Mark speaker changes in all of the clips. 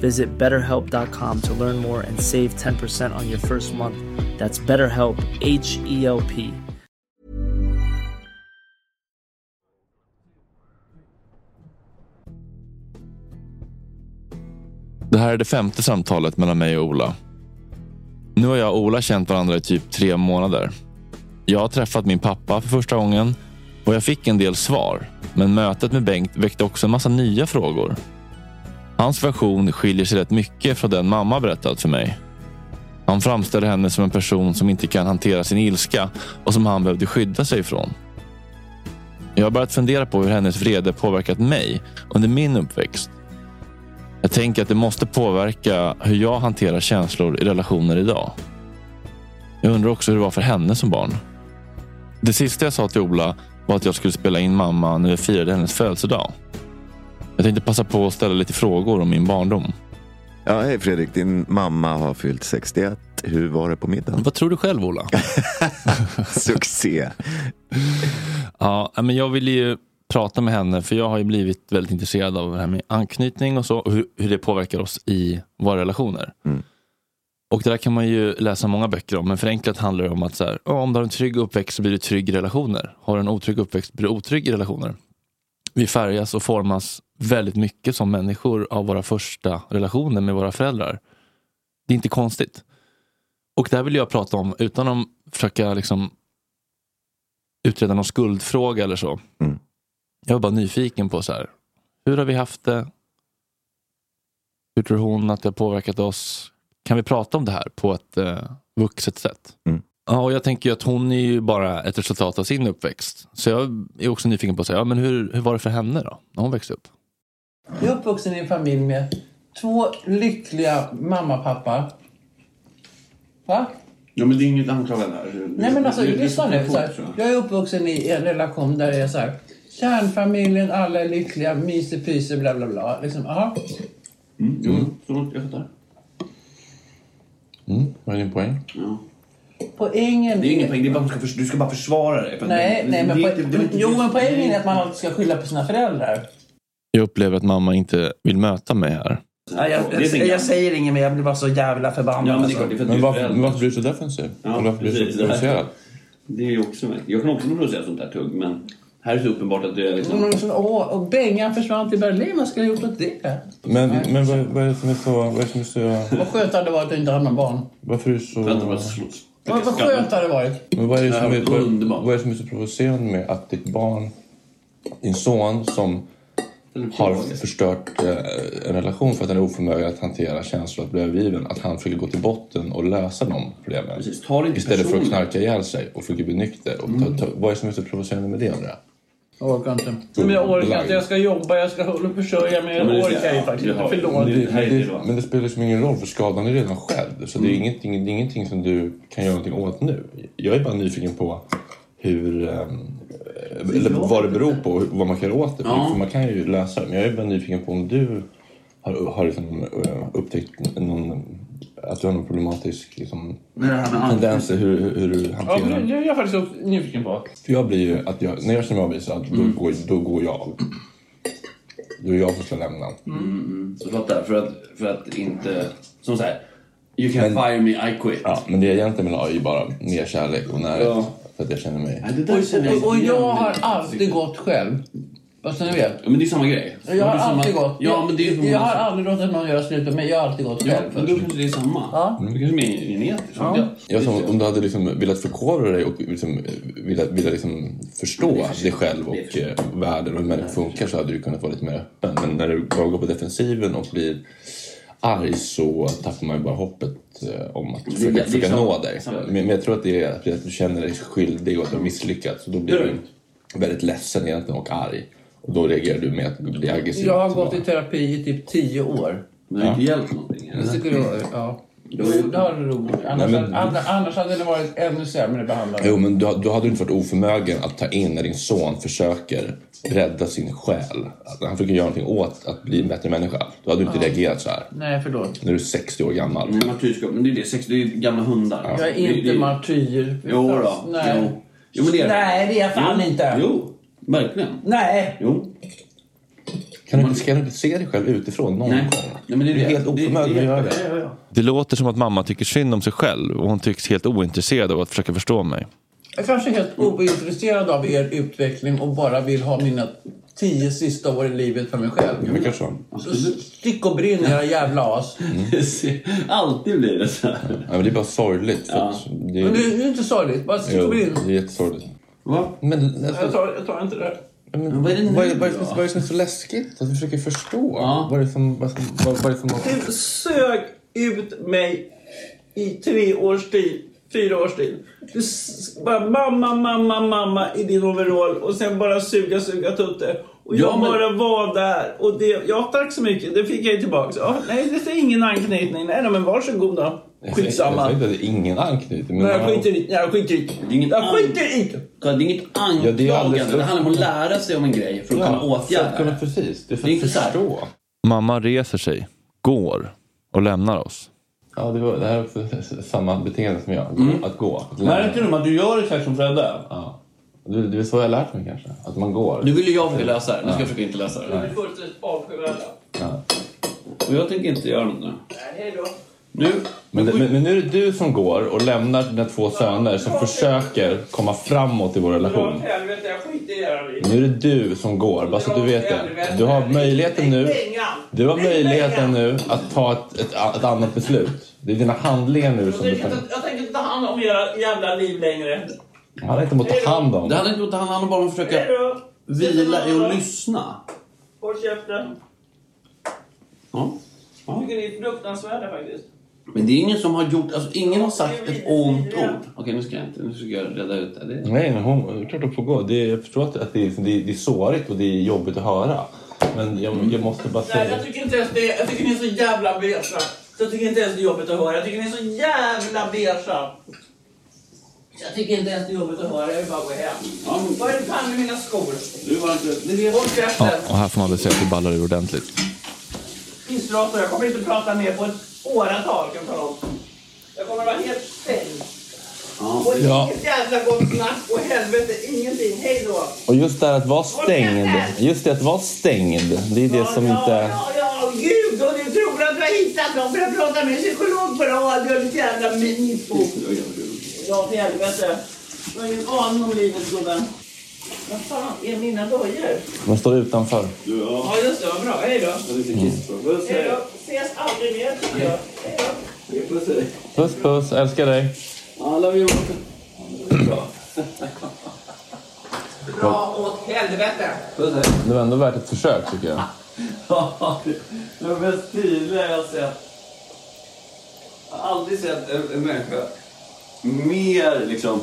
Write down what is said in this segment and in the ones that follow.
Speaker 1: Visit betterhelp.com to learn more and save 10% on your first month. That's BetterHelp, H E L P.
Speaker 2: Det här är det femte samtalet mellan mig och Ola. Nu har jag och Ola känt varandra i typ tre månader. Jag har träffat min pappa för första gången och jag fick en del svar. Men mötet med Bengt väckte också en massa nya frågor. Hans version skiljer sig rätt mycket från den mamma berättat för mig. Han framställer henne som en person som inte kan hantera sin ilska och som han behövde skydda sig ifrån. Jag har börjat fundera på hur hennes vrede påverkat mig under min uppväxt. Jag tänker att det måste påverka hur jag hanterar känslor i relationer idag. Jag undrar också hur det var för henne som barn. Det sista jag sa till Ola var att jag skulle spela in mamma när vi firade hennes födelsedag. Jag tänkte passa på att ställa lite frågor om min barndom.
Speaker 3: Ja, hej Fredrik, din mamma har fyllt 61. Hur var det på middagen?
Speaker 2: Vad tror du själv Ola?
Speaker 3: Succé!
Speaker 2: ja, men jag ville ju prata med henne för jag har ju blivit väldigt intresserad av det här med anknytning och så och hur, hur det påverkar oss i våra relationer.
Speaker 3: Mm.
Speaker 2: Och det där kan man ju läsa många böcker om men förenklat handlar det om att så här, om du har en trygg uppväxt så blir du trygg i relationer. Har du en otrygg uppväxt blir du otrygg i relationer. Vi färgas och formas väldigt mycket som människor av våra första relationer med våra föräldrar. Det är inte konstigt. Och det här vill jag prata om utan att försöka liksom utreda någon skuldfråga eller så.
Speaker 3: Mm.
Speaker 2: Jag var bara nyfiken på så här, hur har vi haft det? Hur tror hon att det har påverkat oss? Kan vi prata om det här på ett eh, vuxet sätt?
Speaker 3: Mm.
Speaker 2: Ja, och jag tänker ju att hon är ju bara ett resultat av sin uppväxt. Så jag är också nyfiken på att säga, ja, men hur, hur var det för henne då? När hon växte upp?
Speaker 4: Jag är uppvuxen i en familj med två lyckliga mamma och pappa. Va?
Speaker 5: Ja, men det är inget anklagande här.
Speaker 4: Nej men alltså
Speaker 5: Det-
Speaker 4: lyssna nu. Så här, jag är uppvuxen i en relation där det är så här. Kärnfamiljen, alla är lyckliga, myser, pyser, bla bla bla. Liksom, aha.
Speaker 5: Mm, jo, så långt jag fattar.
Speaker 2: Mm, vad är din poäng?
Speaker 5: Ja.
Speaker 4: Poängen
Speaker 5: Det är ingen poäng, det är bara, du, ska förs- du ska bara försvara det. För att
Speaker 4: Nej, nej men,
Speaker 5: det,
Speaker 4: jo, men poängen är att man alltid ska skylla på sina föräldrar.
Speaker 2: Jag upplever att mamma inte vill möta mig här.
Speaker 4: Nej, jag, jag,
Speaker 5: din-
Speaker 4: jag säger inget men jag blir bara så jävla förbannad.
Speaker 5: Ja, men det är
Speaker 4: alltså.
Speaker 5: klart. För att du är förälder.
Speaker 2: blir du så defensiv?
Speaker 5: Ja, precis, det här. Det är ju också Jag kan också bli provocerad av sånt där tugg, men här är det så uppenbart att det är liksom...
Speaker 4: Mm, så, åh, och Bengan försvann till Berlin, vad skulle jag gjort åt det?
Speaker 6: Men, men vad, vad är det som är så... Vad är det som är så
Speaker 4: Vad skönt hade det varit att inte ha någon barn.
Speaker 6: varför är det så...
Speaker 5: Slåss.
Speaker 4: Vad, vad skönt hade det varit.
Speaker 6: Men vad är, det som är,
Speaker 5: Ja,
Speaker 6: vad,
Speaker 5: underbart.
Speaker 6: vad är det som är så provocerande med att ditt barn, din son som har förstört eh, en relation för att han är oförmögen att hantera känslor att bli övergiven, att han försöker gå till botten och lösa de problemen.
Speaker 5: Precis, ta det inte
Speaker 6: Istället för att knarka ihjäl sig och försöka bli nykter. Och ta, ta, vad är det som är så provocerande med det undrar jag?
Speaker 4: Jag orkar inte. Men jag orkar inte. Jag ska jobba, jag ska hålla och försörja mig.
Speaker 5: Ja, men
Speaker 4: Jag
Speaker 5: det
Speaker 4: orkar ju faktiskt inte. Förlåt.
Speaker 5: det-
Speaker 6: men,
Speaker 5: det
Speaker 6: men det spelar liksom ingen roll för skadan är redan skedd. Så det, är ingenting, det är ingenting som du kan göra någonting åt nu. Jag är bara nyfiken på hur, ehm, eller vad det beror på vad man kan göra åt det.
Speaker 5: Ja.
Speaker 6: För man kan ju lösa det. Men jag är bara nyfiken på om du har, har liksom, eh, upptäckt någon, att du har någon problematisk liksom, tendens hur, hur, hur du
Speaker 4: Ja,
Speaker 6: hanterar
Speaker 4: men det är jag faktiskt också nyfiken på.
Speaker 6: För jag blir ju, att jag, när jag känner mig avvisad, då, går, då går jag. Då är jag som ska lämna.
Speaker 5: Så fattar, för att, för att inte... Som så här, You can
Speaker 6: Men-
Speaker 5: fire me, I quit.
Speaker 6: Ja, men det jag egentligen vill ha är ju bara mer kärlek och närhet.
Speaker 5: Ja.
Speaker 6: För att jag känner mig...
Speaker 5: Där känner
Speaker 4: Och, och jag har alltid gått själv. Fast ni vet.
Speaker 5: Ja, men det är samma grej.
Speaker 4: Jag
Speaker 5: Det
Speaker 4: har
Speaker 5: är samma-
Speaker 4: alltid gått.
Speaker 5: Ja, men det är
Speaker 4: jag, jag har aldrig låtit någon göra slut med mig. Jag har alltid gått
Speaker 5: Ja,
Speaker 4: själv
Speaker 5: men
Speaker 4: först.
Speaker 5: då kanske det är samma.
Speaker 4: Ja.
Speaker 5: Det kanske är mer genetiskt.
Speaker 4: Ja.
Speaker 6: Ja, om du hade liksom velat förkovra dig och liksom velat, velat liksom förstå dig själv och eh, världen och hur människor funkar så hade du kunnat vara lite mer öppen. Men när du bara går på defensiven och blir arg så tappar man ju bara hoppet eh, om att
Speaker 5: det är
Speaker 6: försöka, försöka nå dig. Men, men jag tror att det är att du känner dig skyldig och att du har misslyckats. Och då blir
Speaker 5: Mm.
Speaker 6: du väldigt ledsen egentligen och arg. Och då reagerar du med att bli aggressiv.
Speaker 4: Jag har gått i terapi i typ tio år.
Speaker 5: Men det har inte hjälpt någonting. eller?
Speaker 4: Tycker det ja. Jo, det har det gjort. Annars,
Speaker 6: Nej, men-
Speaker 4: hade, annars hade det varit ännu sämre behandlat.
Speaker 6: Jo, men då, då hade du inte varit oförmögen att ta in när din son försöker rädda sin själ. Att han försöker göra någonting åt att bli en bättre människa. Då hade du inte reagerat så här.
Speaker 4: Nej, förlåt.
Speaker 6: När du är 60 år gammal.
Speaker 5: Nej, martyrskap. Men det är det. Sex, det är gamla hundar.
Speaker 4: Jag är
Speaker 5: Det-
Speaker 4: inte
Speaker 5: det-
Speaker 4: martyr.
Speaker 5: Jo då.
Speaker 4: Nej.
Speaker 5: Jo. Jo, men det är
Speaker 4: Nej, det är jag fan
Speaker 5: jo.
Speaker 4: inte.
Speaker 5: Jo, verkligen.
Speaker 4: Nej.
Speaker 5: Jo.
Speaker 6: Kan du, inte- ska du inte se dig själv utifrån någon
Speaker 5: Nej.
Speaker 6: gång?
Speaker 5: Nej, men det är
Speaker 6: du är helt oförmögen
Speaker 5: det-
Speaker 6: att göra det.
Speaker 5: Ja, ja, ja.
Speaker 2: Det låter som att mamma tycker synd om sig själv och hon tycks helt ointresserad av att försöka förstå mig.
Speaker 4: Jag kanske är helt ointresserad av er utveckling och bara vill ha mina tio sista år i livet för mig själv.
Speaker 6: Men kanske så.
Speaker 4: Så stick och brinn era jävla as.
Speaker 5: Alltid blir det så här.
Speaker 6: Ja, men det är bara sorgligt. För att det,
Speaker 4: Men det är inte sorgligt. Bara stick och brinn.
Speaker 6: det är jättesorgligt.
Speaker 5: Va?
Speaker 6: Men,
Speaker 4: Jag
Speaker 6: alltså,
Speaker 4: tar, jag tar inte det.
Speaker 6: men,
Speaker 5: vad är det nu
Speaker 6: vad, är, vad, är, vad är det som är så läskigt? Att försöker förstå.
Speaker 5: Ja.
Speaker 6: Vad är det som... Vad, som- vad, vad är det som
Speaker 4: Du sög ut mig i tre års tid. Fyra års tid. Du bara mamma, mamma, mamma i din overall och sen bara suga, suga tutte. Och jag
Speaker 5: Ja, men-
Speaker 4: bara var där. Och det, ja, tack så mycket. Det fick jag ju tillbaka. Ja, nej, det är ingen anknytning. Nej, nej men varsågod då.
Speaker 6: Jag
Speaker 4: Skitsamma.
Speaker 6: säger inte att det är ingen anknytning. Men
Speaker 4: Nej, jag skiter i Jag skiter i
Speaker 5: Det är inget
Speaker 4: Jag skiter i
Speaker 5: Det är inget
Speaker 6: Ja, det är alldeles-
Speaker 5: anklagande. Det handlar om att lära sig om en grej för att kunna
Speaker 6: för att
Speaker 5: åtgärda
Speaker 6: kunna,
Speaker 5: det.
Speaker 6: precis. Det är för
Speaker 5: Det är
Speaker 6: att
Speaker 5: inte så här.
Speaker 6: förstå.
Speaker 2: Mamma reser sig, går och lämnar oss.
Speaker 6: Ja, det, var, det här är också samma beteende som jag. Att gå. Att
Speaker 4: Märker du att du gör exakt som Fredde?
Speaker 6: Ja. Det, det är så jag har lärt mig kanske. Att man går.
Speaker 5: Nu vill ju jag försöka läsa det. Nu ska jag försöka inte läsa
Speaker 4: De
Speaker 5: det.
Speaker 4: är fullständigt avskyvärda.
Speaker 6: Ja.
Speaker 5: Och jag tänker inte göra något nu.
Speaker 4: Nej, hej då.
Speaker 5: Nu.
Speaker 6: Men, men, men nu är det du som går och lämnar dina två söner som försöker komma framåt i vår relation. Nu är det du som går, bara så att du vet det. Du har möjligheten nu. Du har möjligheten nu att ta ett, ett, ett annat beslut. Det är dina handlingar nu som du kan...
Speaker 4: Jag tänker inte ta hand om era jävla liv längre.
Speaker 6: Det handlar inte om att ta hand om.
Speaker 5: Det handlar inte om att han handlar bara om att försöka vila i och lyssna.
Speaker 4: Håll käften.
Speaker 5: Ja.
Speaker 4: Jag tycker ni är fruktansvärda faktiskt.
Speaker 5: Men det är ingen som har gjort, alltså ingen har sagt ett ont ord. Okej, nu ska jag inte, nu ska jag reda ut det. det.
Speaker 6: Nej, men hon, det är klart att får gå. Det, är- jag förstår att, att det, är, det, är, det är sårigt och det är jobbigt att höra. Men jag, jag måste bara
Speaker 4: Nej,
Speaker 6: säga...
Speaker 4: jag tycker inte ens det. Jag tycker ni är så jävla beiga. Jag tycker inte ens det är jobbigt att höra. Jag tycker ni är så jävla beiga. Jag tycker inte ens det är jobbigt att höra. Jag vill bara gå hem.
Speaker 5: Ja, men-
Speaker 4: Vad är det fan med mina skor?
Speaker 5: Du var inte...
Speaker 4: Håll
Speaker 2: Ja,
Speaker 4: käften.
Speaker 2: och här får man väl säga att det ballar ur ordentligt.
Speaker 4: Pissråttor. Jag kommer inte prata mer på ett åratal kan jag tala om. Jag kommer vara helt stängd. Och
Speaker 6: Ja.
Speaker 4: inget jävla gott snack och helvete ingenting. Hej då.
Speaker 6: Och just det här att vara stängd. Just det att vara stängd. Det är det som
Speaker 4: ja,
Speaker 6: inte...
Speaker 4: Ja, ja, gud! Och du tror att du har hittat någon för att prata med en psykolog på radio, ditt jävla miffo. Ja, till helvete. Du har ingen aning om livet, gubben. Vad fan är mina dojor?
Speaker 6: Man står utanför.
Speaker 4: Ja, just det. Vad bra. Hej då. Hej då. Ses aldrig mer, tycker jag. Hej då.
Speaker 6: Puss puss, älskar dig.
Speaker 5: Alla vi
Speaker 4: Dra åt helvete.
Speaker 6: Det var ändå värt ett försök tycker jag.
Speaker 5: Ja, det var mest tydliga jag sett. Jag har aldrig sett en, en människa mer liksom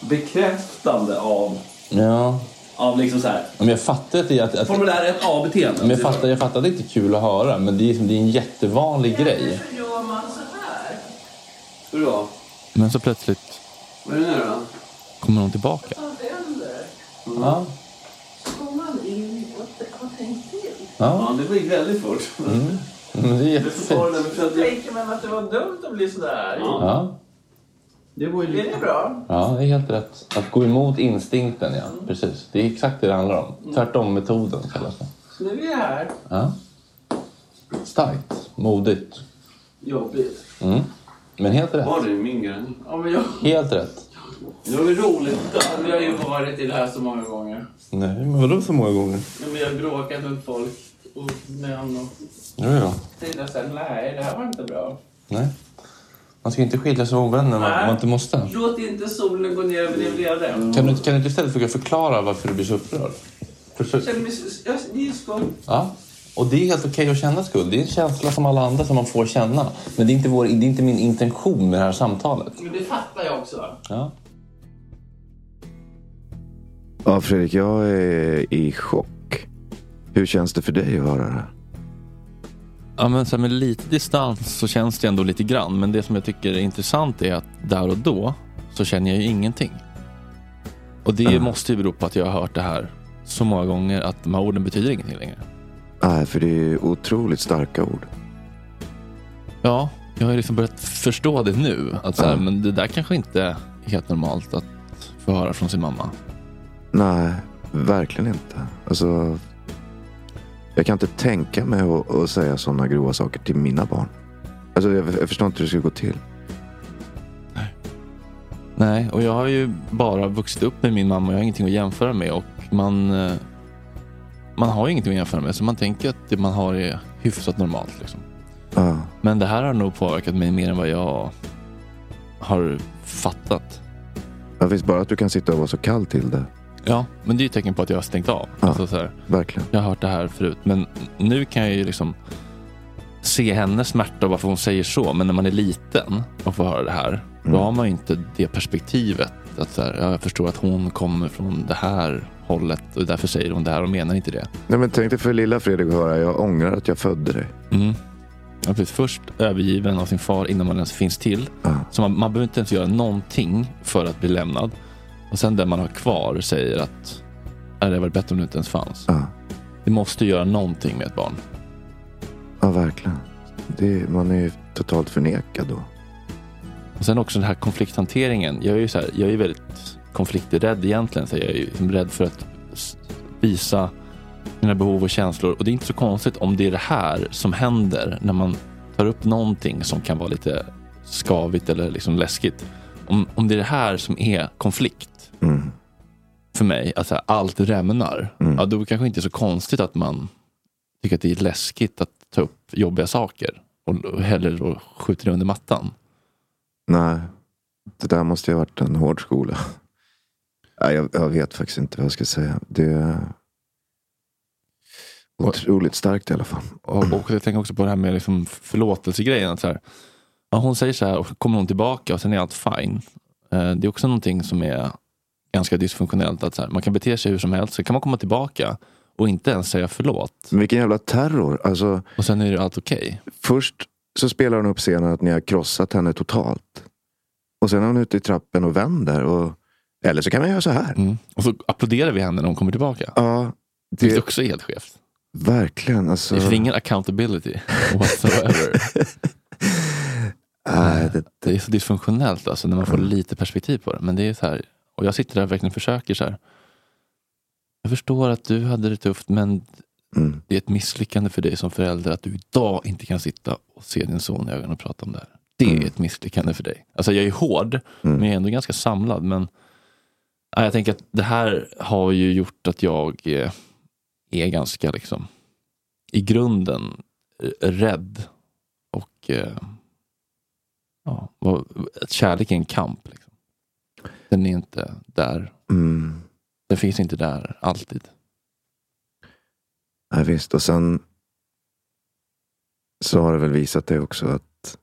Speaker 5: bekräftande av,
Speaker 6: Ja.
Speaker 5: av liksom så här.
Speaker 6: Men jag fattar att det är att... att
Speaker 5: Formulär 1A-beteende.
Speaker 6: men jag fattar, jag fattar att det inte är kul att höra, men det är, det är en jättevanlig grej.
Speaker 4: Varför gör man så här?
Speaker 5: Hur då?
Speaker 2: Men så plötsligt
Speaker 5: Vad är det nu då?
Speaker 2: kommer hon tillbaka.
Speaker 4: Vad händer?
Speaker 6: Ja.
Speaker 4: Går man in och har tänkt till?
Speaker 6: Ja,
Speaker 5: Ja, det gick väldigt fort.
Speaker 6: men det är
Speaker 5: Jag
Speaker 6: jättefint.
Speaker 5: för att jag-
Speaker 4: Tänker man att det var dumt att bli sådär?
Speaker 5: Ja,
Speaker 6: Ja.
Speaker 5: Det var ju
Speaker 4: Är
Speaker 5: lite...
Speaker 4: det bra?
Speaker 6: ja, det är helt rätt. Att gå emot instinkten, ja. Precis. Det är exakt det det handlar om. Tvärtom-metoden kallas det.
Speaker 4: Så nu är vi här.
Speaker 6: Ja. Starkt. Modigt.
Speaker 5: Jobbigt.
Speaker 6: Mm. Men helt rätt.
Speaker 5: Var det min grej?
Speaker 4: Ja, men jag...
Speaker 6: Helt rätt.
Speaker 5: Det var ju roligt. Vi har ju varit i det här så många gånger.
Speaker 6: Nej, men vadå så många gånger?
Speaker 5: Men vi har bråkat med folk och män och...
Speaker 6: Jo, ja.
Speaker 5: Stina säger nej, det här var inte bra.
Speaker 6: Nej. Man ska inte skilja sig ovänner om man, inte måste.
Speaker 5: Låt inte solen gå ner över din vrede.
Speaker 6: Kan du, kan du inte istället försöka förklara varför du blir så upprörd? Försök.
Speaker 5: Känner mig... Jag, det är skuld.
Speaker 6: Ja. Och det är helt okej att känna skuld. Det är en känsla som alla andra som man får känna. Men det är inte, vår, det är inte min intention med det här samtalet.
Speaker 5: Men det fattar jag också.
Speaker 6: Ja.
Speaker 3: Ja, Fredrik, jag är i chock. Hur känns det för dig att höra det här?
Speaker 2: Ja, men så med lite distans så känns det ändå lite grann. Men det som jag tycker är intressant är att där och då så känner jag ju ingenting. Och det
Speaker 3: Mm.
Speaker 2: måste ju bero på att jag har hört det här så många gånger att de här orden betyder ingenting längre.
Speaker 3: Nej, för det är otroligt starka ord.
Speaker 2: Ja, jag har ju liksom börjat förstå det nu. Att så här,
Speaker 3: Ja.
Speaker 2: Men det där kanske inte är helt normalt att få höra från sin mamma.
Speaker 3: Nej, verkligen inte. Alltså, jag kan inte tänka mig att, att säga sådana grova saker till mina barn. Alltså, jag, jag förstår inte hur det ska gå till.
Speaker 2: Nej, och jag har ju bara vuxit upp med min mamma jag har ingenting att jämföra med. Och man, eh, man har ju ingenting att jämföra med. Så man tänker att det man har är hyfsat normalt. Liksom.
Speaker 3: Ja,
Speaker 2: Men det här har nog påverkat mig mer än vad jag har fattat.
Speaker 3: det finns bara att du kan sitta och vara så kall till det.
Speaker 2: Ja, men det är ju tecken på att jag har stängt av.
Speaker 3: Ja.
Speaker 2: Alltså, så här,
Speaker 3: Verkligen.
Speaker 2: jag har hört det här förut. Men nu kan jag ju liksom se hennes smärta och varför hon säger så. Men när man är liten och får höra det här. Då
Speaker 3: Mm.
Speaker 2: har man ju inte det perspektivet. Att så här, ja, jag förstår att hon kommer från det här hållet och därför säger hon det här och menar inte det.
Speaker 3: Nej, men tänk dig för lilla Fredrik att höra. Jag ångrar att jag födde dig.
Speaker 2: Mm. Ja, precis. Först övergiven av sin far innan man ens finns till.
Speaker 3: Ja.
Speaker 2: Så man, man behöver inte ens göra någonting för att bli lämnad. Och sen den man har kvar säger att "Nej, det var bättre om du inte ens fanns.
Speaker 3: Ja,
Speaker 2: Det måste göra någonting med ett barn.
Speaker 3: ja verkligen. Det, man är ju totalt förnekad då.
Speaker 2: Och sen också den här konflikthanteringen. Jag är ju så här, jag är väldigt konflikträdd egentligen. Så jag är ju liksom rädd för att visa mina behov och känslor. Och det är inte så konstigt om det är det här som händer när man tar upp någonting som kan vara lite skavigt eller liksom läskigt. Om, om det är det här som är konflikt
Speaker 3: Mm.
Speaker 2: för mig, att här, allt rämnar,
Speaker 3: Mm.
Speaker 2: ja, då är det kanske inte så konstigt att man tycker att det är läskigt att ta upp jobbiga saker och hellre då skjuter det under mattan.
Speaker 3: Nej, det där måste ju ha varit en hård skola. Nej, jag, jag vet faktiskt inte vad jag ska säga. Det är otroligt starkt i alla fall.
Speaker 2: Och, och jag tänker också på det här med liksom förlåtelsegrejen. Att så här, ja, hon säger så här och kommer hon tillbaka och sen är allt fine. Eh, det är också någonting som är ganska dysfunktionellt. Att här, man kan bete sig hur som helst, så kan man komma tillbaka och inte ens säga förlåt.
Speaker 3: Men vilken jävla terror. Alltså,
Speaker 2: Och sen är det allt okej.
Speaker 3: först så spelar hon upp scenen att ni har krossat henne totalt. Och sen är hon ute i trappen och vänder. Och, eller så kan man göra så här.
Speaker 2: Mm. Och så applåderar vi henne när hon kommer tillbaka.
Speaker 3: Ja,
Speaker 2: Det är också helt skevt.
Speaker 3: verkligen. Alltså,
Speaker 2: Det finns ingen accountability whatsoever.
Speaker 3: nej, det,
Speaker 2: Det är så dysfunktionellt alltså, när man får lite perspektiv på det. Men det är så här, och jag sitter där och verkligen försöker så här. Jag förstår att du hade det tufft, men
Speaker 3: mm,
Speaker 2: det är ett misslyckande för dig som förälder att du idag inte kan sitta och se din son i ögonen och prata om det här. Det är
Speaker 3: Mm.
Speaker 2: ett misslyckande för dig. Alltså jag är hård,
Speaker 3: Mm.
Speaker 2: men jag är ändå ganska samlad. Men ja, jag tänker att det här har ju gjort att jag eh, är ganska liksom i grunden eh, rädd. Och eh, ja, kärlek är en kamp. Liksom. Den är inte där.
Speaker 3: mm,
Speaker 2: Den finns inte där alltid.
Speaker 3: nej, visst. Och sen så har det väl visat det också att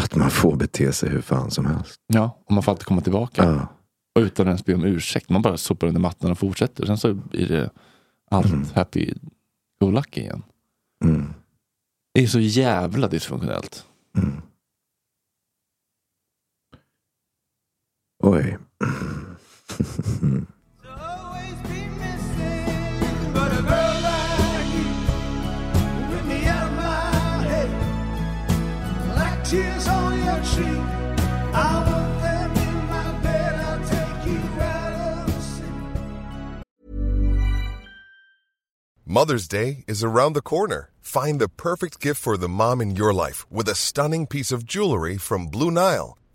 Speaker 3: att man får bete sig hur fan som helst.
Speaker 2: Ja, och man får alltid komma tillbaka.
Speaker 3: Ja.
Speaker 2: Och utan ens be om ursäkt. Man bara sopar under mattan och fortsätter. Sen så blir det allt
Speaker 3: Mm.
Speaker 2: happy go lucky igen.
Speaker 3: Mm,
Speaker 2: Det är så jävla dysfunktionellt.
Speaker 3: mm.
Speaker 7: Like tears on your cheek, I want them in my bed. I'll take you out of sin.
Speaker 8: Mother's Day is around the corner. Find the perfect gift for the mom in your life with a stunning piece of jewelry from Blue Nile.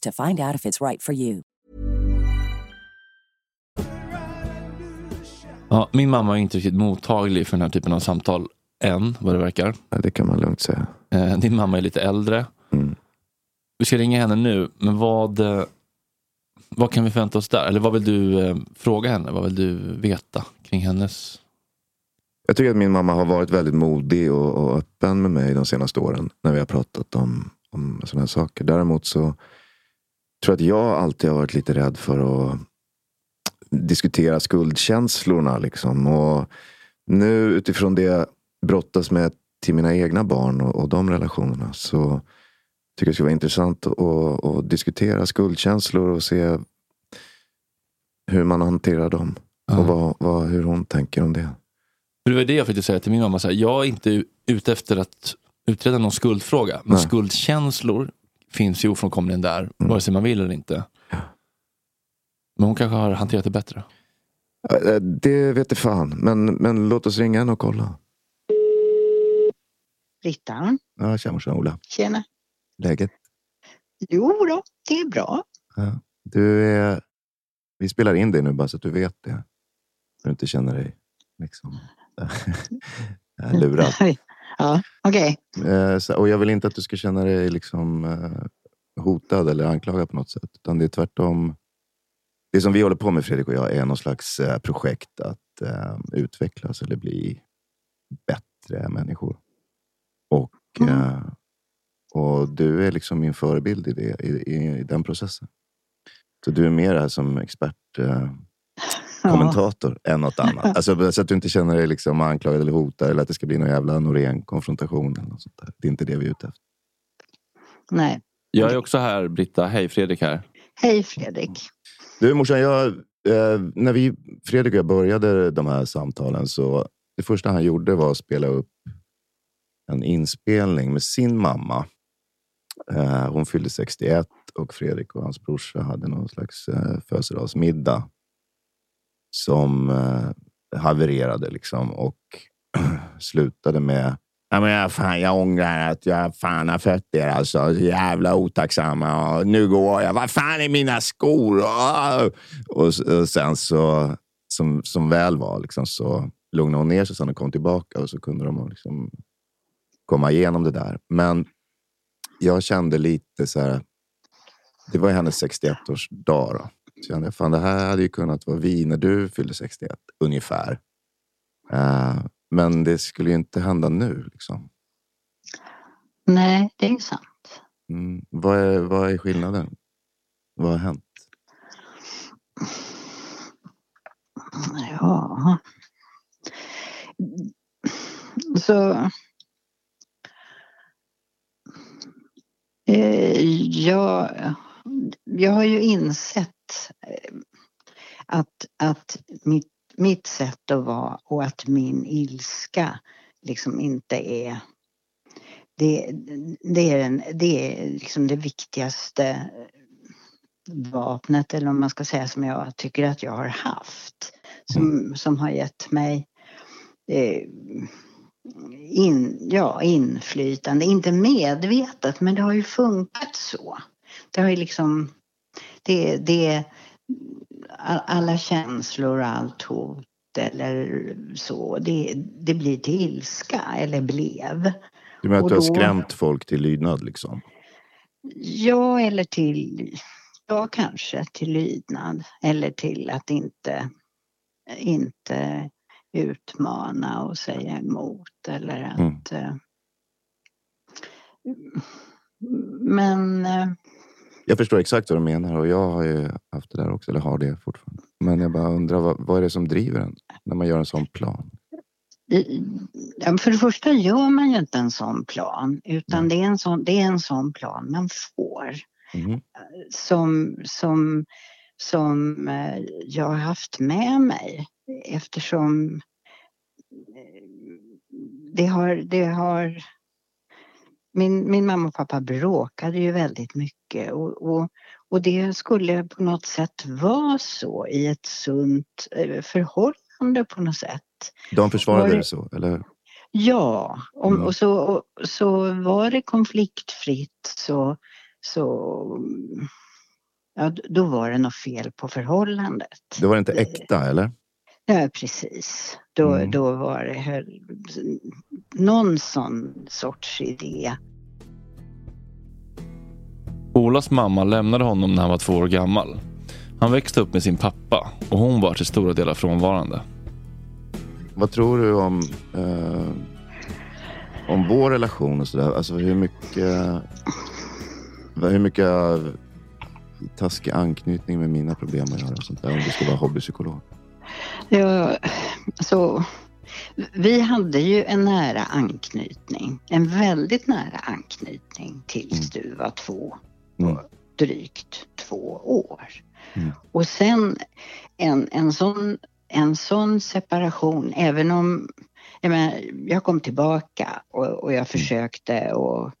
Speaker 9: to find out if it's right for you.
Speaker 2: Ja, min mamma är inte riktigt mottaglig för den här typen av samtal än, vad det verkar.
Speaker 3: Ja, det kan man lugnt säga.
Speaker 2: Eh, Din mamma är lite äldre.
Speaker 3: Mm.
Speaker 2: Vi ska ringa henne nu, men vad, eh, vad kan vi förvänta oss där? Eller vad vill du eh, fråga henne? Vad vill du veta kring hennes...
Speaker 3: Jag tycker att min mamma har varit väldigt modig och, och öppen med mig de senaste åren när vi har pratat om, om sådana här saker. Däremot så tror att jag alltid har varit lite rädd för att diskutera skuldkänslorna. Liksom. Och nu utifrån det jag brottas med till mina egna barn och, och de relationerna så tycker jag det skulle vara intressant att, att diskutera skuldkänslor och se hur man hanterar dem. Och vad, vad, hur hon tänker om det.
Speaker 2: Det var det jag försökte säga till min mamma. Så här, jag är inte ute efter att utreda någon skuldfråga. Men
Speaker 3: Nej.
Speaker 2: skuldkänslor finns ju ofrånkomligen där, vare sig man vill eller inte. Men hon kanske har hanterat det bättre.
Speaker 3: Eh, Det vet jag fan. Men, men låt oss ringa henne och kolla.
Speaker 10: Britta,
Speaker 3: Ja, tja morsan Ola.
Speaker 10: tjena.
Speaker 3: Läget?
Speaker 10: Jo då, det är bra.
Speaker 3: Ja. Du är... Vi spelar in dig nu bara så att du vet det. Så du inte känner dig liksom... lurad.
Speaker 10: Ja, okej.
Speaker 3: Eh, så- Och jag vill inte att du ska känna dig liksom eh, hotad eller anklagad på något sätt. Utan det är tvärtom. Det som vi håller på med Fredrik och jag är någon slags eh, projekt att eh, utvecklas eller bli bättre människor. Och, eh, och du är liksom min förebild i, det, i, i, i den processen. Så du är mer här som expert. Kommentator än något annat. Alltså, så att du inte känner dig liksom anklagad eller hotad eller att det ska bli någon jävla Norén-konfrontation. Eller något sånt där. Det är inte det vi är ute efter.
Speaker 10: Nej.
Speaker 2: Jag är också här, Britta. Hej, Fredrik här.
Speaker 10: Hej Fredrik.
Speaker 3: Du morsan, jag, eh, när vi, Fredrik och jag började de här samtalen så det första han gjorde var att spela upp en inspelning med sin mamma. Eh, hon fyllde 61 och Fredrik och hans brorsa hade någon slags eh, födelsedagsmiddag som eh, havererade liksom och slutade med Ja, men jag, fan, jag ångrar att jag fan har fött er. Alltså. Jävla otacksamma. Och nu går jag. Vad fan är mina skor? Och, och sen så, som, som väl var, liksom, så lugnade hon ner sig sen och kom tillbaka och så kunde de liksom komma igenom det där. Men jag kände lite så här. Det var hennes 61-årsdag. Så kände jag, fan det här hade ju kunnat vara vi när du fyllde 61, ungefär. Eh, men det skulle ju inte hända nu. Liksom.
Speaker 10: Nej, det är sant.
Speaker 3: Mm. Vad, är, vad är skillnaden? Vad har hänt?
Speaker 10: Ja. Så... Eh, jag, jag har ju insett att, att mitt, mitt sätt att vara och att min ilska liksom inte är det, det är, den, det är liksom det viktigaste vapnet eller om man ska säga som jag tycker att jag har haft. Som, som har gett mig eh, in, ja, inflytande. Inte medvetet, men det har ju funkat så. Det har ju liksom... Det, det, alla känslor och allt hot eller så, det, det blir till ilska, eller blev.
Speaker 3: Du menar att du har skrämt folk till lydnad liksom?
Speaker 10: Ja, eller till, ja kanske till lydnad eller till att inte, inte utmana och säga emot eller att... eh, Men eh,
Speaker 3: Jag förstår exakt vad du menar och jag har ju haft det där också, eller har det fortfarande. Men jag bara undrar, vad, vad är det som driver en när man gör en sån plan?
Speaker 10: för det första gör man ju inte en sån plan utan det är en sån, det är en sån plan man får.
Speaker 3: Mhm.
Speaker 10: som, som, som eh, jag har haft med mig eftersom eh, det har, det har min, min mamma och pappa bråkade ju väldigt mycket och, och, och det skulle på något sätt vara så i ett sunt eh, förhållande på något sätt.
Speaker 3: De försvarade
Speaker 10: Var det-
Speaker 3: det så, eller?
Speaker 10: Ja, om,
Speaker 3: Mm.
Speaker 10: och, så, och, så var det konfliktfritt så, så ja, då var det något fel på förhållandet.
Speaker 3: Det var inte äkta, eller?
Speaker 10: Ja, precis. Då,
Speaker 3: Mm.
Speaker 10: då var det någon sån sorts idé.
Speaker 2: Olas mamma lämnade honom när han var två år gammal. Han växte upp med sin pappa och hon var till stora delar frånvarande.
Speaker 3: Vad tror du om, eh, om vår relation och sådär? Alltså hur mycket, vad- hur mycket taskig anknytning med mina problem att göra? och Sånt där, om du ska vara hobbypsykolog.
Speaker 10: Ja, så, vi hade ju en nära anknytning, en väldigt nära anknytning tills du var två,
Speaker 3: Mm.
Speaker 10: drygt två år.
Speaker 3: Mm.
Speaker 10: Och sen en, en, sån, en sån separation, även om jag, menar, jag kom tillbaka och, och jag försökte och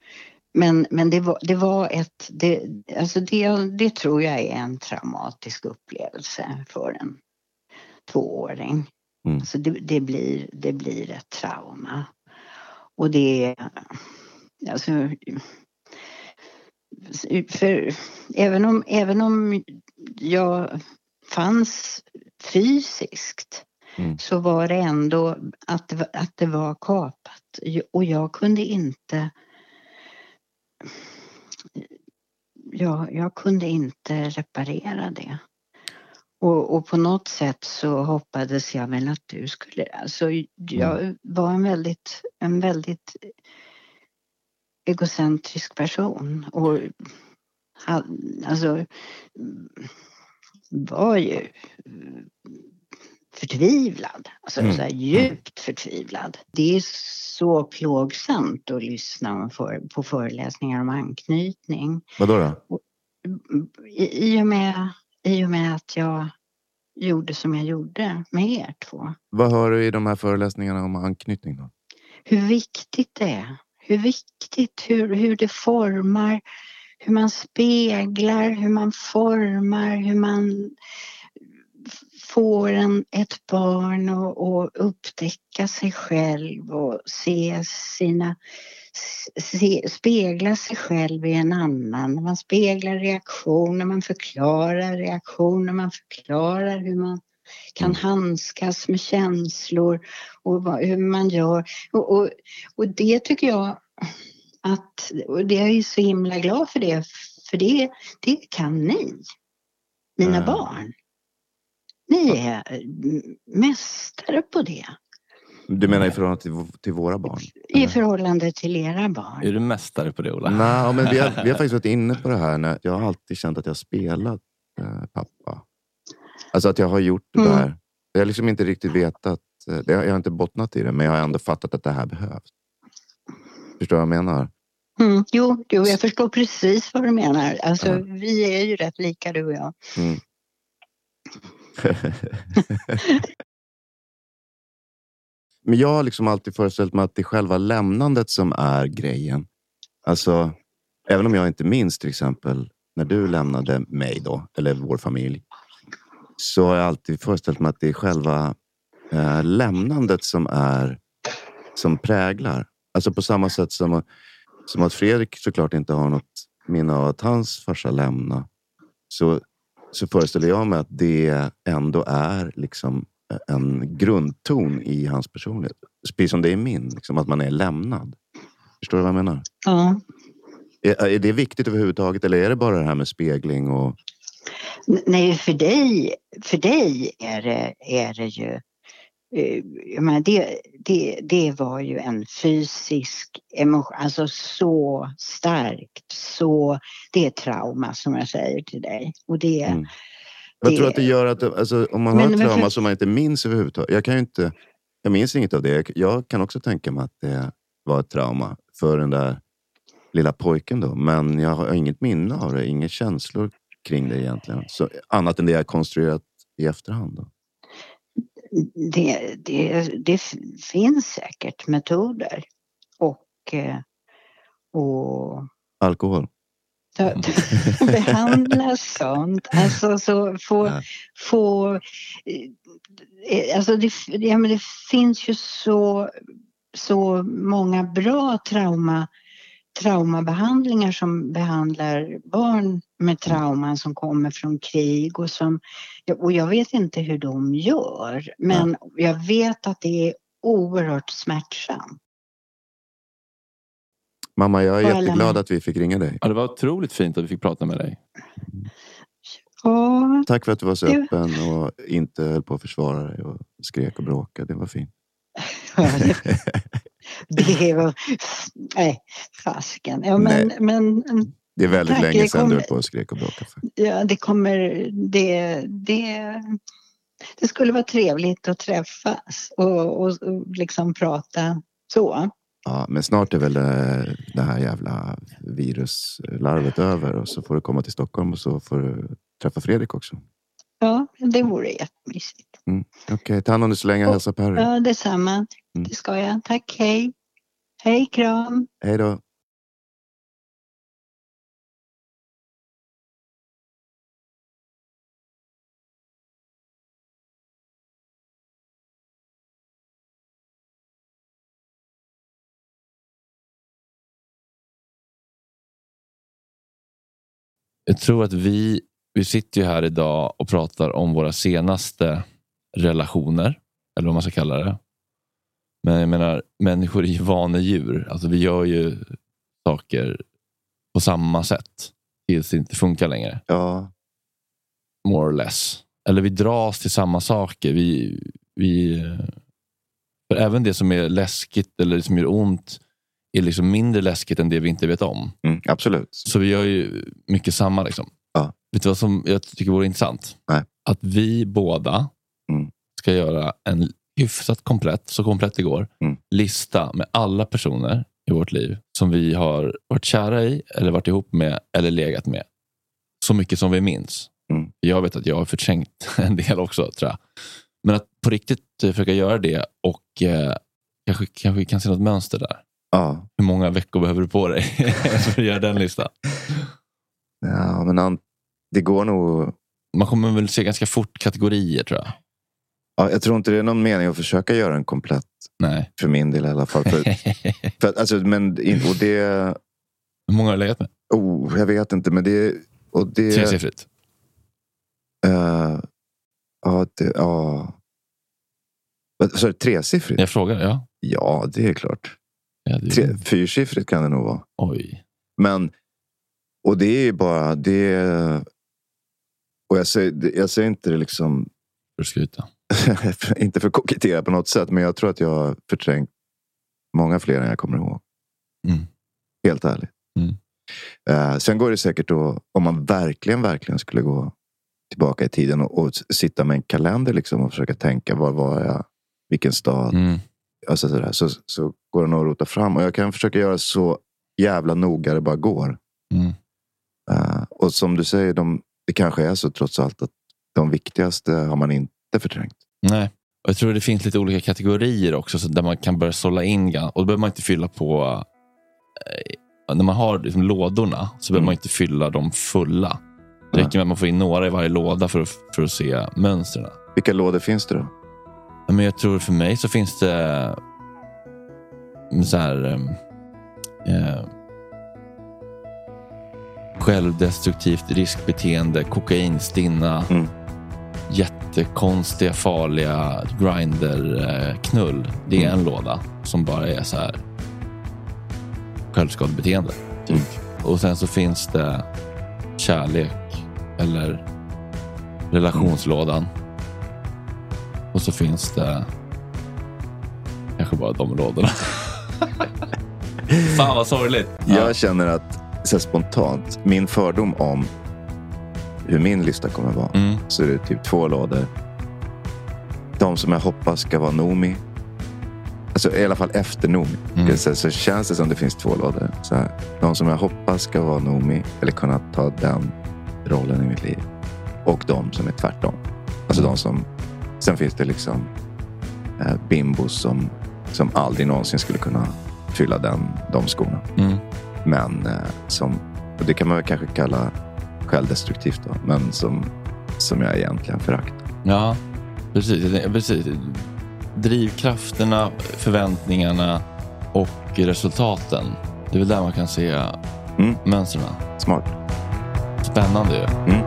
Speaker 10: men, men det, var, det var ett, det, alltså det, det tror jag är en traumatisk upplevelse för en tvååring.
Speaker 3: Mm.
Speaker 10: Så det, det, blir, det blir ett trauma. Och det är, alltså, för även om, även om jag fanns fysiskt
Speaker 3: Mm.
Speaker 10: så var det ändå att, att det var kapat. Och jag kunde inte jag, jag kunde inte reparera det. Och, och på något sätt så hoppades jag väl att du skulle... Alltså jag var en väldigt, en väldigt egocentrisk person. Och alltså var ju förtvivlad. Alltså
Speaker 11: Mm.
Speaker 10: så här djupt förtvivlad. Det är så plågsamt att lyssna på föreläsningar om anknytning.
Speaker 3: Vadå då?
Speaker 10: I, i, och med, I och med att jag gjorde som jag gjorde med er två.
Speaker 3: Vad hör du i de här föreläsningarna om anknytning då?
Speaker 10: Hur viktigt det är. Hur viktigt, hur, hur det formar, hur man speglar, hur man formar, hur man får en, ett barn att upptäcka sig själv och se sina se, spegla sig själv i en annan. Man speglar reaktioner, man förklarar reaktioner, man förklarar hur man kan handskas med känslor och vad, hur man gör. Och, och, och det tycker jag att, och det är jag ju så himla glad för det, för det, det kan ni, mina
Speaker 3: Mm.
Speaker 10: barn. Ni är mm, mästare på det
Speaker 3: Du menar i förhållande till, till våra barn?
Speaker 10: i förhållande till era barn.
Speaker 2: Är du mästare på det Ola?
Speaker 3: Nej, men vi har, vi har faktiskt varit inne på det här. När jag har alltid känt att jag har spelat eh, pappa. Alltså att jag har gjort det
Speaker 10: Mm.
Speaker 3: där. Jag har liksom inte riktigt vetat. eh, Jag har inte bottnat i det, men jag har ändå fattat att det här behövs. Förstår du vad jag menar?
Speaker 10: Mm, jo, jo, jag förstår precis vad du menar. Alltså,
Speaker 3: Ja.
Speaker 10: Vi är ju rätt lika du och jag.
Speaker 3: Mm. Men jag har liksom alltid föreställt mig att det är själva lämnandet som är grejen. Alltså, även om jag inte minns till exempel när du lämnade mig då, eller vår familj. Så har jag alltid föreställt mig att det är själva eh, lämnandet som är som präglar. Alltså på samma sätt som, som att Fredrik såklart inte har något minne av att hans farsa lämnade. Så, så föreställer jag mig att det ändå är liksom en grundton i hans personlighet. Precis som det är min, liksom, att man är lämnad. Förstår du vad jag menar?
Speaker 10: Ja.
Speaker 3: Är, är det viktigt överhuvudtaget eller är det bara det här med spegling och
Speaker 10: Nej, för dig, för dig är det, är det ju... eh, Jag menar, det, det, det var ju en fysisk emotion, alltså så starkt. Så, det är trauma som jag säger till dig. Och det,
Speaker 3: Mm. Jag
Speaker 10: det-
Speaker 3: tror att det gör att alltså, om man
Speaker 10: Men-
Speaker 3: har ett trauma
Speaker 10: för-
Speaker 3: som man inte minns överhuvudtaget. Jag kan ju inte. Jag minns inget av det. Jag kan också tänka mig att det var ett trauma för den där lilla pojken då. Men jag har inget minne av det. Inga känslor kring det egentligen. Så, annat än det jag konstruerat i efterhand. Då.
Speaker 10: det, det, det finns säkert metoder. Och, eh, och
Speaker 3: Alkohol.
Speaker 10: behandla sånt. Alltså så få, få eh, alltså det, ja, men det finns ju så, så många bra trauma, traumabehandlingar som behandlar barn med trauman som kommer från krig och som och jag vet inte hur de gör men jag vet att det är oerhört smärtsamt.
Speaker 3: Mamma, jag är
Speaker 10: alla
Speaker 3: jätteglad att vi fick ringa dig.
Speaker 2: Ja, det var otroligt fint att vi fick prata med dig.
Speaker 10: Ja,
Speaker 3: Tack för att du var så
Speaker 10: Ja.
Speaker 3: öppen och inte höll på att försvara dig och skrek och bråkade. Det var fint.
Speaker 10: det var... Nej, fasken. Ja, men, men
Speaker 3: Det är väldigt
Speaker 10: Tack,
Speaker 3: länge sedan
Speaker 10: kommer-
Speaker 3: du på och skrek och bråkade.
Speaker 10: ja, det kommer... Det, det, det skulle vara trevligt att träffas och, och, och liksom prata så.
Speaker 3: Ja, men snart är väl det, det här jävla viruslarvet över och så får du komma till Stockholm och så får du träffa Fredrik också.
Speaker 10: Ja, det vore jättemysigt.
Speaker 3: Mm. Okej, ta hand om dig så länge. Hälsa Perry.
Speaker 10: Ja, detsamma.
Speaker 3: Mm.
Speaker 10: Det ska jag. Tack, hej. Hej, kram.
Speaker 3: Hej då.
Speaker 2: Jag tror att vi, vi sitter ju här idag och pratar om våra senaste relationer. Eller vad man ska kalla det. Men jag menar, människor är ju vanedjur. Alltså vi gör ju saker på samma sätt. Tills det inte funkar längre.
Speaker 3: Ja,
Speaker 2: More or less. Eller vi dras till samma saker. Vi, vi, för även det som är läskigt eller som gör ont är liksom mindre läskigt än det vi inte vet om.
Speaker 3: mm, absolut.
Speaker 2: Så vi gör ju mycket samma. Liksom.
Speaker 3: Ja.
Speaker 2: Vet du vad som jag tycker vore intressant?
Speaker 3: Nej.
Speaker 2: Att vi båda. Ska göra en hyfsat komplett, så komplett det går,
Speaker 3: Mm.
Speaker 2: lista med alla personer i vårt liv som vi har varit kära i, eller varit ihop med, eller legat med. Så mycket som vi minns.
Speaker 3: Mm.
Speaker 2: Jag vet att jag har förträngt en del också, tror jag. Men att på riktigt eh, försöka göra det och eh, kanske, kanske kan se något mönster där.
Speaker 3: Ja,
Speaker 2: Hur många veckor behöver du på dig för att göra den listan?
Speaker 3: ja men det går nog.
Speaker 2: Man kommer väl se ganska fort kategorier tror jag.
Speaker 3: Ja, jag tror inte det är någon mening att försöka göra en komplett.
Speaker 2: Nej.
Speaker 3: För min del i alla fall. För, för, alltså, men, och det,
Speaker 2: Hur många har du legat med?
Speaker 3: oh, jag vet inte, men det... Och det
Speaker 2: Tresiffrigt?
Speaker 3: eh, ja, det, ja. Du, tresiffrigt?
Speaker 2: Jag frågar, ja.
Speaker 3: Ja, det är klart.
Speaker 2: ja det,
Speaker 3: Tre, fyrsiffrigt kan det nog vara.
Speaker 2: Oj.
Speaker 3: Men, och det är ju bara, det och jag säger, jag säger inte det liksom,
Speaker 2: För att skryta.
Speaker 3: inte för att kokettera på något sätt, men jag tror att jag har förträngt många fler än jag kommer ihåg.
Speaker 2: Mm.
Speaker 3: Helt ärligt.
Speaker 2: Mm.
Speaker 3: Eh, sen går det säkert då, om man verkligen, verkligen skulle gå tillbaka i tiden och, och sitta med en kalender liksom och försöka tänka, var var jag? Vilken stad?
Speaker 2: Mm.
Speaker 3: Alltså sådär, så, så går det nog att rota fram. Och jag kan försöka göra så jävla noga det bara går.
Speaker 2: Mm.
Speaker 3: Eh, och som du säger, de, det kanske är så trots allt att de viktigaste har man inte förträngt.
Speaker 2: Nej. Och jag tror det finns lite olika kategorier också så där man kan börja sålla in. Och då behöver man inte fylla på... Eh, när man har liksom lådorna så behöver
Speaker 3: Mm.
Speaker 2: man inte fylla dem fulla. Det räcker med att man får in några i varje låda för att, för att se mönstren.
Speaker 3: Vilka lådor finns det då?
Speaker 2: Men jag tror för mig så finns det så här, ehm, eh, självdestruktivt riskbeteende, kokainstinna,
Speaker 3: Mm.
Speaker 2: Jättekonstiga, farliga grinder-knull. Det är en låda som bara är så här självskadebeteende. Typ. Och sen så finns det kärlek eller relationslådan. Och så finns det kanske bara de lådorna. Fan vad sorgligt.
Speaker 3: Jag känner att så spontant, min fördom om hur min lista kommer vara.
Speaker 2: Mm.
Speaker 3: Så är det typ två lådor. De som jag hoppas ska vara Nomi. Alltså i alla fall efter Nomi.
Speaker 2: Mm.
Speaker 3: Så, så känns det som det finns två lådor. Så här, de som jag hoppas ska vara Nomi. Eller kunna ta den rollen i mitt liv. Och de som är tvärtom. Alltså
Speaker 2: Mm.
Speaker 3: de som... Sen finns det liksom eh, bimbos som, som aldrig någonsin skulle kunna fylla den, de skorna.
Speaker 2: Mm.
Speaker 3: Men eh, som, det kan man väl kanske kalla självdestruktivt då, men som, som jag egentligen föraktar.
Speaker 2: Ja, precis. Precis. Drivkrafterna, förväntningarna och resultaten. Det är väl där man kan se
Speaker 3: Mm.
Speaker 2: mönstren.
Speaker 3: Smart.
Speaker 2: Spännande ju.
Speaker 3: Mm.